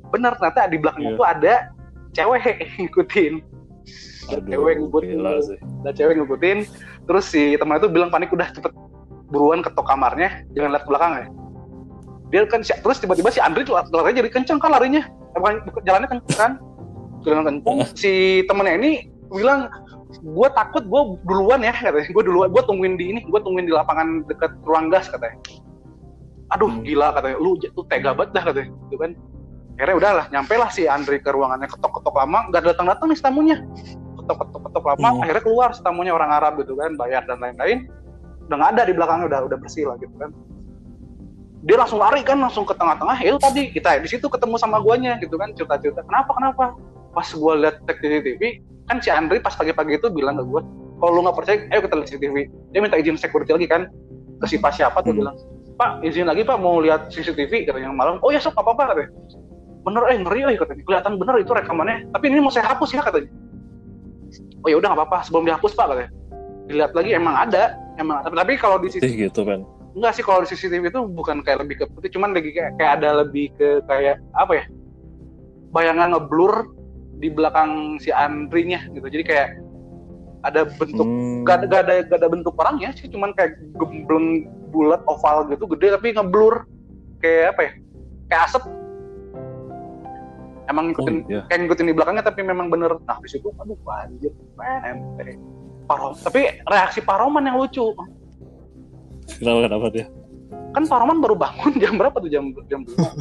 Bener ternyata di belakangnya Iya. tuh ada cewek ngikutin. Aduh, cewek ngikutin. ada cewek ngikutin. Terus si teman itu bilang panik udah cepet buruan ketok kamarnya. Jangan lihat ke belakangnya dia kan si- terus tiba-tiba si Andri tuh larinya jadi kenceng kan larinya. Bukan, bukan jalannya kenceng kan jalan kenceng si temennya ini bilang gue takut gue duluan ya katanya. Gue duluan gue tungguin di ini gue tungguin di lapangan dekat ruang gas katanya. Aduh Hmm. gila katanya. Lu tuh tega banget dah katanya. Gitu kan. Akhirnya udahlah nyampe lah si Andri ke ruangannya. Ketok-ketok lama nggak datang datang nih tamunya. Ketok-ketok ketok lama Hmm. akhirnya keluar tamunya orang Arab gitu kan bayar dan lain-lain. Udah nggak ada di belakangnya udah udah bersih lah gitu kan. Dia langsung lari kan langsung ke tengah-tengah. Ya itu tadi kita di situ ketemu sama guanya gitu kan cerita-cerita. Kenapa kenapa pas gua lihat cek CCTV kan si Andri pas pagi-pagi itu bilang ke gua kalau lu nggak percaya ayo kita lihat CCTV dia minta izin security lagi kan ke si pas siapa tuh Hmm. bilang pak izin lagi pak mau lihat CCTV katanya malam oh ya sok apa apa katanya bener eh ngeri eh katanya kelihatan bener itu rekamannya tapi ini mau saya hapus ya katanya oh ya udah nggak apa-apa sebelum dihapus pak katanya dilihat lagi emang ada emang tapi, tapi kalau di CCTV gitu kan. Enggak sih kalau di CCTV itu bukan kayak lebih ke putih, cuman lagi kayak, kayak ada lebih ke kayak apa ya? Bayangan ngeblur di belakang si Andrinya gitu. Jadi kayak ada bentuk Hmm. gak, ada, gak ada gak ada bentuk orangnya sih, cuman kayak gembleng bulat oval gitu gede tapi ngeblur kayak apa ya? Kayak asap. Emang Oh ngikutin iya. kayak ngikutin di belakangnya tapi memang bener. Nah di situ aduh anjir, men, ente. Parom, tapi reaksi Paroman yang lucu. Kenapa kenapa dia? kan Pak Roman baru bangun jam berapa tuh jam jam dua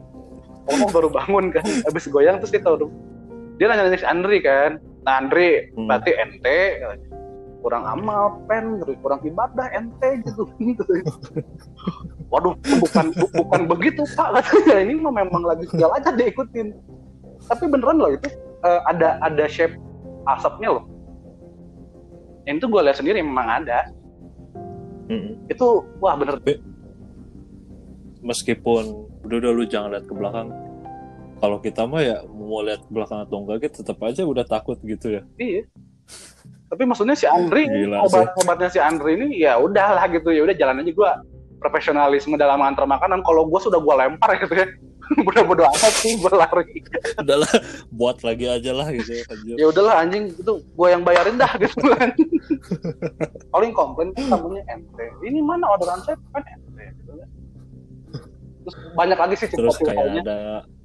Roman baru bangun kan habis goyang terus dia tahu dong dia nanya nanya si Andri kan nah Andri Hmm. berarti ente katanya. kurang amal pen terus kurang ibadah ente gitu waduh bukan bu- bukan begitu pak katanya ini mah memang lagi segala aja diikutin tapi beneran loh itu eh, ada ada shape asapnya loh yang itu gue lihat sendiri memang ada Mm-mm. itu wah bener Meskipun udah udah lu jangan lihat ke belakang. Kalau kita mah ya mau lihat belakang atau enggak kita tetap aja udah takut gitu ya. Iya. Tapi maksudnya si Andri Gila obat obatnya si Andri ini ya udahlah gitu. Ya udah jalan aja. Gua profesionalisme dalam mengantar makanan kalau gua sudah gua lempar gitu ya. Udah bodo amat sih gua lari. Udahlah buat lagi aja lah gitu ya. ya udahlah anjing. Itu gua yang bayarin dah gitu. Kan paling komplain tamunya ente ini mana orderan saya? Kan ente gitu kan. Terus banyak lagi sih Terus kayak cerita-ceritanya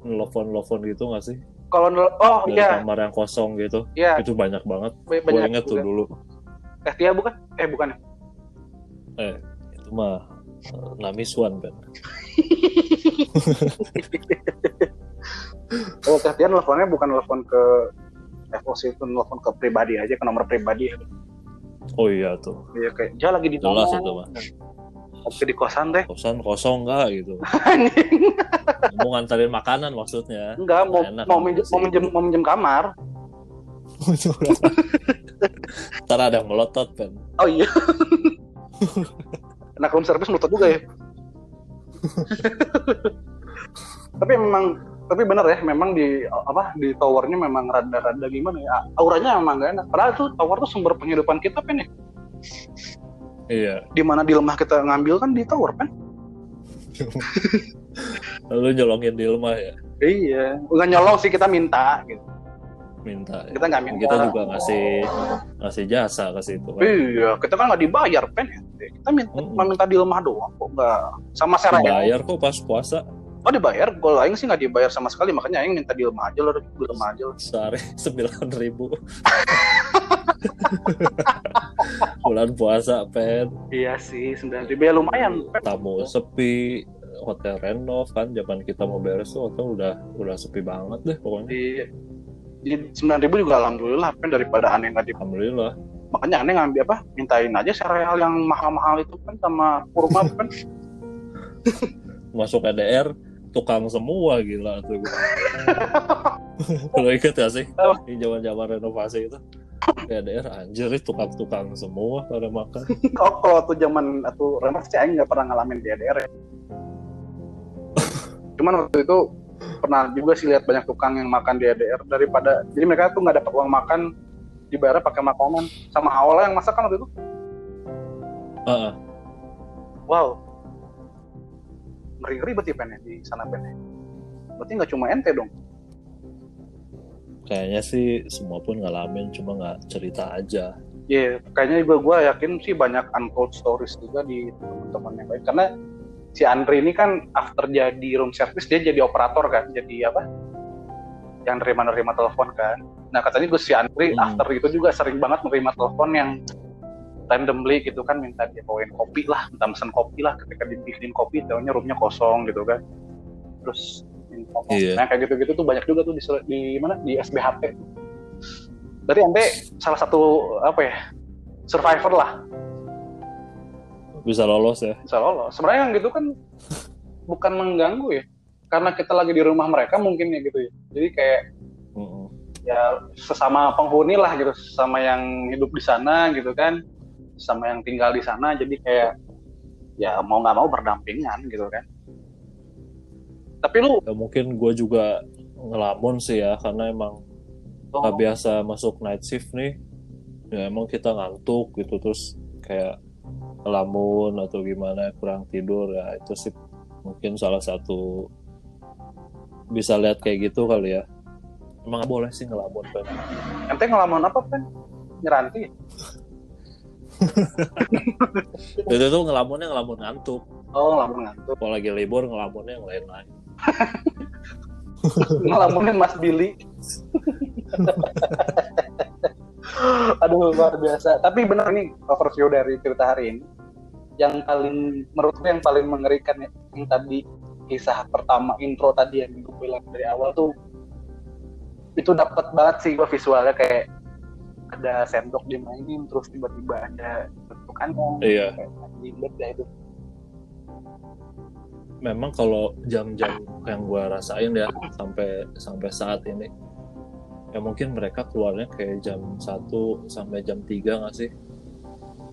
ada nelfon-nelfon gitu nggak sih? kalau oh Dari iya kamar yang kosong gitu. iya Itu banyak banget. ba- Gue banyak inget tuh dulu. eh Tia bukan eh bukan Itu mah eh, Namiswan kan. Oh, Teh Tia nelfonnya bukan nelfon ke FOC itu nelfon ke pribadi aja ke nomor pribadi. Oh iya tuh. Iya kayak dia lagi di Jelas itu mah. Lagi di kosan teh. Kosan kosong nggak gitu. Anjing. Mau nganterin makanan maksudnya. Enggak mau Enak mau minjem mau minjem mau minjem kamar. Ntar ada yang melotot kan. Oh iya. Anak room service menutup juga ya. tapi memang tapi benar ya memang di apa di towernya memang rada-rada gimana ya auranya memang gak enak padahal tuh tower tuh sumber penghidupan kita pen ya Iya. di mana di lemah kita ngambil kan di tower pen Lalu nyolongin di rumah ya. Iya, bukan nyolong sih kita minta gitu. Minta. ya. Kita nggak minta. Kita juga ngasih ngasih jasa ke situ kan. Iya, kita kan nggak dibayar pen ya. Kita minta, Mm-mm. cuma minta di lemah doang kok nggak sama Sarah ya. Bayar kok pas puasa Oh dibayar, kalau Aing sih nggak dibayar sama sekali makanya Aing minta di lemah aja loh, di lemah aja. loh. sehari sembilan ribu. Bulan puasa pen. Iya sih, sembilan ribu ya lumayan. Pen. tamu sepi hotel renov kan zaman kita mau beres tuh hotel udah udah sepi banget deh pokoknya. Di di sembilan ribu juga alhamdulillah pen daripada aneh nggak alhamdulillah. Makanya aneh ngambil apa mintain aja sereal yang mahal-mahal itu kan sama kurma pen. Masuk EDR tukang semua gila tuh. Lo inget gak sih? Di zaman zaman renovasi itu EDR anjir itu tukang-tukang semua pada makan. Oh, kalau tuh zaman atau renovasi Aing nggak pernah ngalamin di ADR ya. Cuman waktu itu pernah juga sih lihat banyak tukang yang makan di ADR daripada jadi mereka tuh nggak dapat uang makan dibayar pakai makanan sama awalnya yang masak kan waktu itu. Heeh. wow. Ngeri ngeri berarti pen ya di sana pen berarti nggak cuma ente dong kayaknya sih semua pun ngalamin cuma nggak cerita aja Iya, kayaknya juga gue yakin sih banyak untold stories juga di teman-teman yang lain. Karena si Andre ini kan after jadi room service dia jadi operator kan, jadi apa? Yang nerima-nerima telepon kan. Nah katanya gue si Andre Hmm. after itu juga sering banget nerima telepon yang randomly gitu kan minta dia bawain kopi lah, minta mesen kopi lah. Ketika dibikinin kopi, tahunya roomnya kosong gitu kan. Terus minta Iya. nah kayak gitu-gitu tuh banyak juga tuh di, di mana di SBHP. Berarti Ante salah satu apa ya survivor lah bisa lolos ya bisa lolos. Sebenarnya yang gitu kan bukan mengganggu ya, karena kita lagi di rumah mereka mungkin ya gitu ya. Jadi kayak Mm-mm. ya sesama penghuni lah gitu, sama yang hidup di sana gitu kan, sama yang tinggal di sana. Jadi kayak ya mau nggak mau berdampingan gitu kan. Tapi lu ya mungkin gue juga ngelamun sih ya karena emang Oh. nggak biasa masuk night shift nih ya emang kita ngantuk gitu terus kayak ngelamun atau gimana kurang tidur ya itu sih mungkin salah satu bisa lihat kayak gitu kali ya emang boleh sih ngelamun kan ente ngelamun apa kan? Nyeranti. itu tuh ngelamunnya ngelamun ngantuk Oh ngelamun ngantuk. kalau lagi libur ngelamunnya yang lain-lain ngelamunin Mas Billy. Aduh luar biasa. Tapi benar nih overview dari cerita hari ini. Yang paling menurutku yang paling mengerikan ya, yang tadi kisah pertama intro tadi yang gue bilang dari awal tuh itu dapat banget sih gue visualnya kayak ada sendok dimainin terus tiba-tiba ada bentukannya iya kayak itu memang kalau jam-jam yang gue rasain ya sampai sampai saat ini ya mungkin mereka keluarnya kayak jam 1 sampai jam 3 nggak sih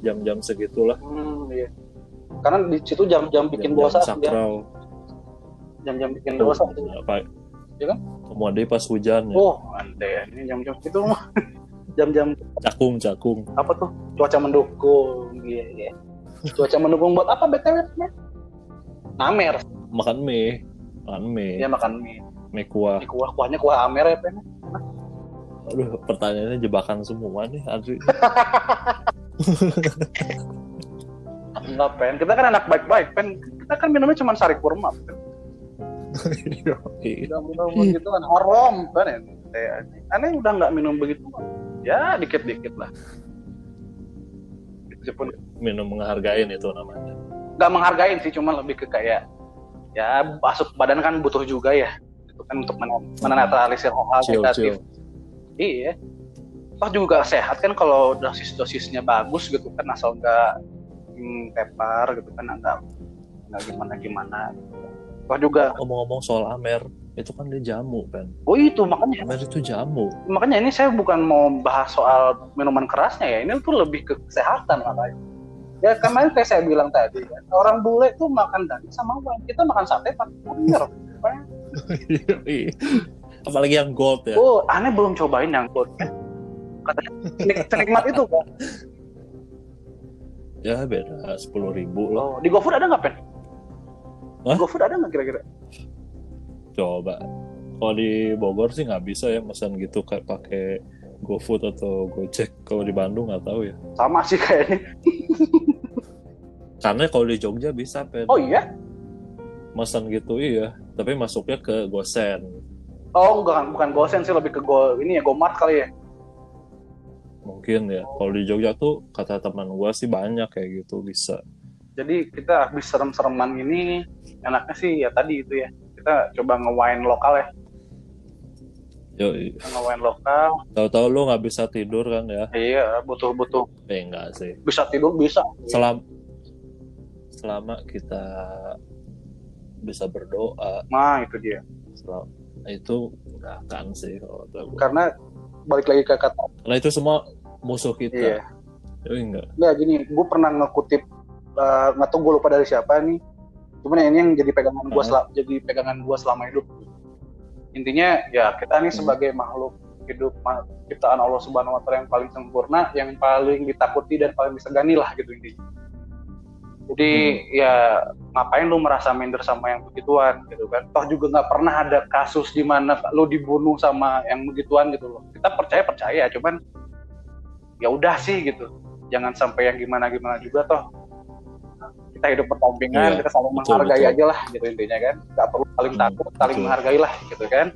jam-jam segitulah hmm, iya. karena di situ jam-jam bikin jam-jam dosa ya. sakral jam-jam bikin dosa apa Iya kan? kemudian pas hujan ya Oh, ante ini jam-jam itu jam-jam cakung cakung apa tuh? Cuaca mendukung, iya iya. Cuaca mendukung buat apa btw? Amer, makan mie makan mie dia makan mie. mie kuah Mie kuah kuahnya kuah Amer ya pen. aduh pertanyaannya jebakan semua nih Adri Enggak pen, kita kan anak baik-baik pen. Kita kan minumnya cuma sari kurma. Pen. Udah minum begitu kan haram kan ya. Aneh udah nggak minum begitu. Ya dikit-dikit lah. Meskipun minum menghargain itu namanya nggak menghargain sih cuma lebih ke kayak ya masuk badan kan butuh juga ya itu kan untuk men- menetralisir hal chill negatif. Iya. Toh juga sehat kan kalau dosis dosisnya bagus gitu kan asal nggak hmm, tepar gitu kan nggak nggak gimana gimana toh juga ngomong-ngomong soal Amer itu kan dia jamu kan oh itu makanya. Amer itu jamu. Makanya ini saya bukan mau bahas soal minuman kerasnya ya ini tuh lebih ke kesehatan makanya ya kemarin kayak saya bilang tadi kan, orang bule tuh makan daging sama wine. Kita makan sate pakai Iya. apalagi yang gold ya. Oh aneh belum cobain yang gold. Katanya senikmat itu kan ya beda. Sepuluh ribu oh, loh di GoFood ada nggak pen? Hah? GoFood ada nggak kira-kira? Coba. Kalau di Bogor sih nggak bisa ya pesan gitu kayak pakai GoFood atau Gojek kalau di Bandung nggak tahu ya. Sama sih kayaknya. Karena kalau di Jogja bisa pen oh iya? Pesan gitu iya. Tapi masuknya ke Gosen. Oh enggak bukan gosen sih lebih ke go ini ya gomart kali ya. Mungkin ya. Kalau di Jogja tuh kata teman gua sih banyak kayak gitu bisa. Jadi kita habis serem-sereman ini enaknya sih ya tadi itu ya. Kita coba nge-wine lokal ya yo Kita nge-wine lokal. tahu-tahu lu nggak bisa tidur kan ya? Iya butuh-butuh eh enggak sih. Bisa tidur bisa. Selama selama kita bisa berdoa. Nah itu dia. Selama, itu nggak akan sih kalau karena balik lagi ke kata Karena itu semua musuh kita. Iya. Yoi, enggak. Nggak gini gue pernah ngekutip eh, nggak tahu gue lupa dari siapa nih. Cuman ini yang jadi pegangan gue jadi pegangan gue selama hidup intinya ya kita nih Hmm. sebagai makhluk hidup ciptaan Allah Subhanahu Wa Taala yang paling sempurna yang paling ditakuti dan paling disegani lah gitu intinya Jadi ya ngapain lu merasa minder sama yang begituan gitu kan? Toh juga nggak pernah ada kasus di mana lu dibunuh sama yang begituan gitu loh. Kita percaya percaya, cuman ya udah sih gitu. Jangan sampai yang gimana gimana juga toh. Kita hidup berdampingan, Iya, kita saling betul, menghargai betul. aja lah gitu intinya kan. Gak perlu saling Hmm, takut, saling betul. menghargai lah gitu kan.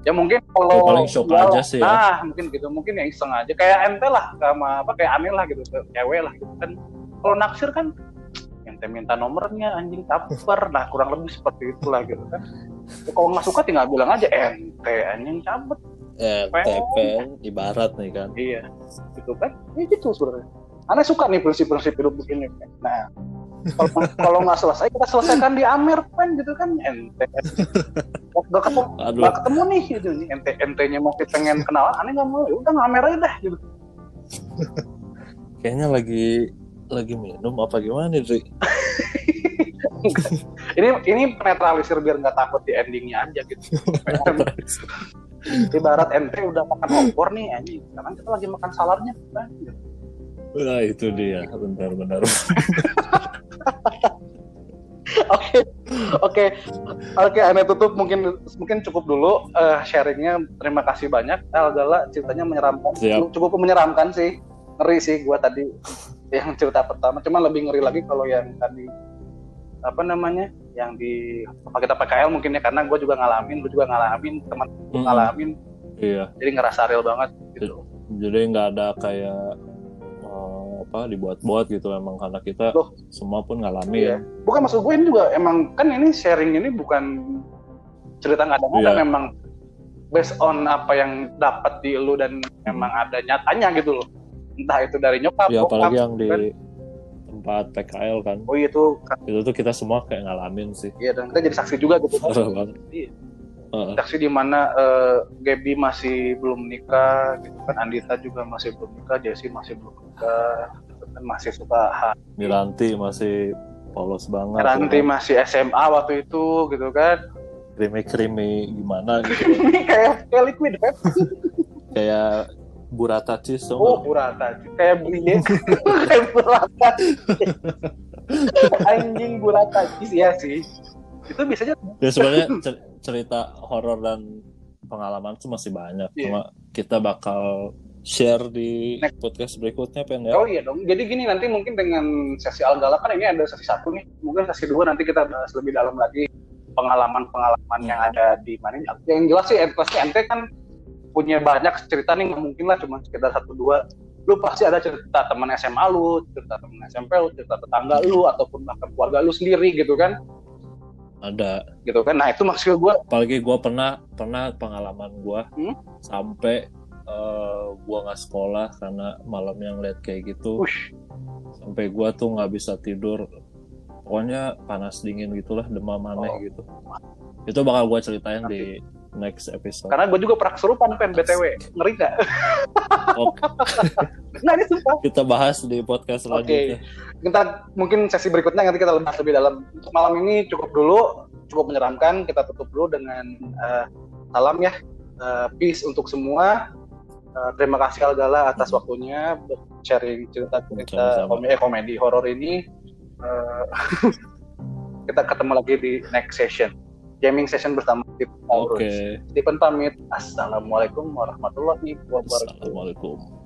Ya mungkin kalau Ya, paling shock ya, aja sih ya. Nah, mungkin gitu. Mungkin ya iseng aja kayak ente lah sama apa kayak aneh lah gitu, cewek lah gitu kan. Kalau naksir kan ente minta nomornya anjing caper nah kurang lebih seperti itulah gitu kan Ya, kalau nggak suka tinggal bilang aja ente anjing cabut ya TP ibarat nih kan iya gitu kan ya gitu sebenarnya aneh suka nih prinsip-prinsip hidup begini nah kalau kalau nggak selesai kita selesaikan di Amer kan. Gitu kan ente nggak ketemu aduh. nggak ketemu nih gitu. Nih ente entenya masih pengen kenalan aneh nggak mau. Ya udah ngamer aja dah gitu. Kayaknya lagi lagi minum apa gimana Dri? ini ini penetralisir biar nggak takut di endingnya aja gitu. Ibarat ente udah makan opor nih anjing. Sekarang kita lagi makan saladnya kan gitu. Nah itu dia benar-benar Oke, oke, oke. Aneh tutup mungkin mungkin cukup dulu eh, sharingnya. Terima kasih banyak. Algala ceritanya menyeramkan, Siap. cukup menyeramkan sih. Ngeri sih gua tadi yang cerita pertama. Cuma lebih ngeri lagi kalau yang tadi apa namanya, yang di apa kita PKL mungkin ya karena gue juga ngalamin, lu juga ngalamin, teman Mm-mm. ngalamin, iya jadi ngerasa real banget gitu. jadi nggak ada kayak apa dibuat-buat gitu emang karena kita Loh. semua pun ngalamin Iya. Bukan maksud gue ini juga emang kan ini sharing ini bukan cerita nggak ada Iya. memang based on apa yang dapat di lu dan memang ada nyatanya gitu loh. Entah itu dari nyokap, ya bokap, apalagi yang di kan. tempat PKL kan Oh iya itu kan itu tuh kita semua kayak ngalamin sih iya dan kita jadi saksi juga gitu. kan. Iya. Saksi di mana eh, Gaby masih belum nikah gitu kan, Andita juga masih belum nikah, Jessie masih belum nikah, gitu kan masih suka Miranti masih polos banget Ranti ya masih SMA waktu itu gitu kan. krimi-krimi gimana gitu Ini kayak kayak liquid kan. kayak burata cheese Oh, tuh burata. Kayak beli kayak burata. Anjing burata. Iya sih. Itu biasanya ya sebenarnya cer- cerita horor dan pengalaman tuh masih banyak Iya. cuma kita bakal share di podcast berikutnya pen ya Oh iya dong. Jadi gini nanti mungkin dengan sesi Algala kan ini ada sesi satu nih. Mungkin sesi dua nanti kita bahas lebih dalam lagi pengalaman-pengalaman yang ada di mana. Yang jelas sih pasti ente kan punya banyak cerita nih nggak mungkin lah cuma sekitar satu dua. Lu pasti ada cerita teman SMA lu, cerita teman SMP lu, cerita tetangga lu ataupun bahkan keluarga lu sendiri gitu kan. Ada Gitu kan. Nah, itu maksud gue apalagi gue pernah pernah pengalaman gue Hmm? sampai eh, gue nggak sekolah karena malamnya ngeliat kayak gitu Ush, sampai gue tuh nggak bisa tidur pokoknya panas dingin gitulah demam aneh Oh. gitu itu bakal gue ceritain di next episode karena gue juga pernah kesurupan pen BTW. Ngeri gak? Oke, Nah, ini sumpah. kita bahas di podcast Oke. selanjutnya Kita mungkin sesi berikutnya nanti kita bahas lebih dalam. Untuk malam ini cukup dulu, cukup menyeramkan. Kita tutup dulu dengan eh, salam ya. Eh, peace untuk semua. Eh, terima kasih Algala atas waktunya sharing cerita-cerita komedi, eh, komedi horor ini. Eh, kita ketemu lagi di next session. Gaming session bersama Steve oke. Stephen pamit. Assalamualaikum warahmatullahi wabarakatuh. assalamualaikum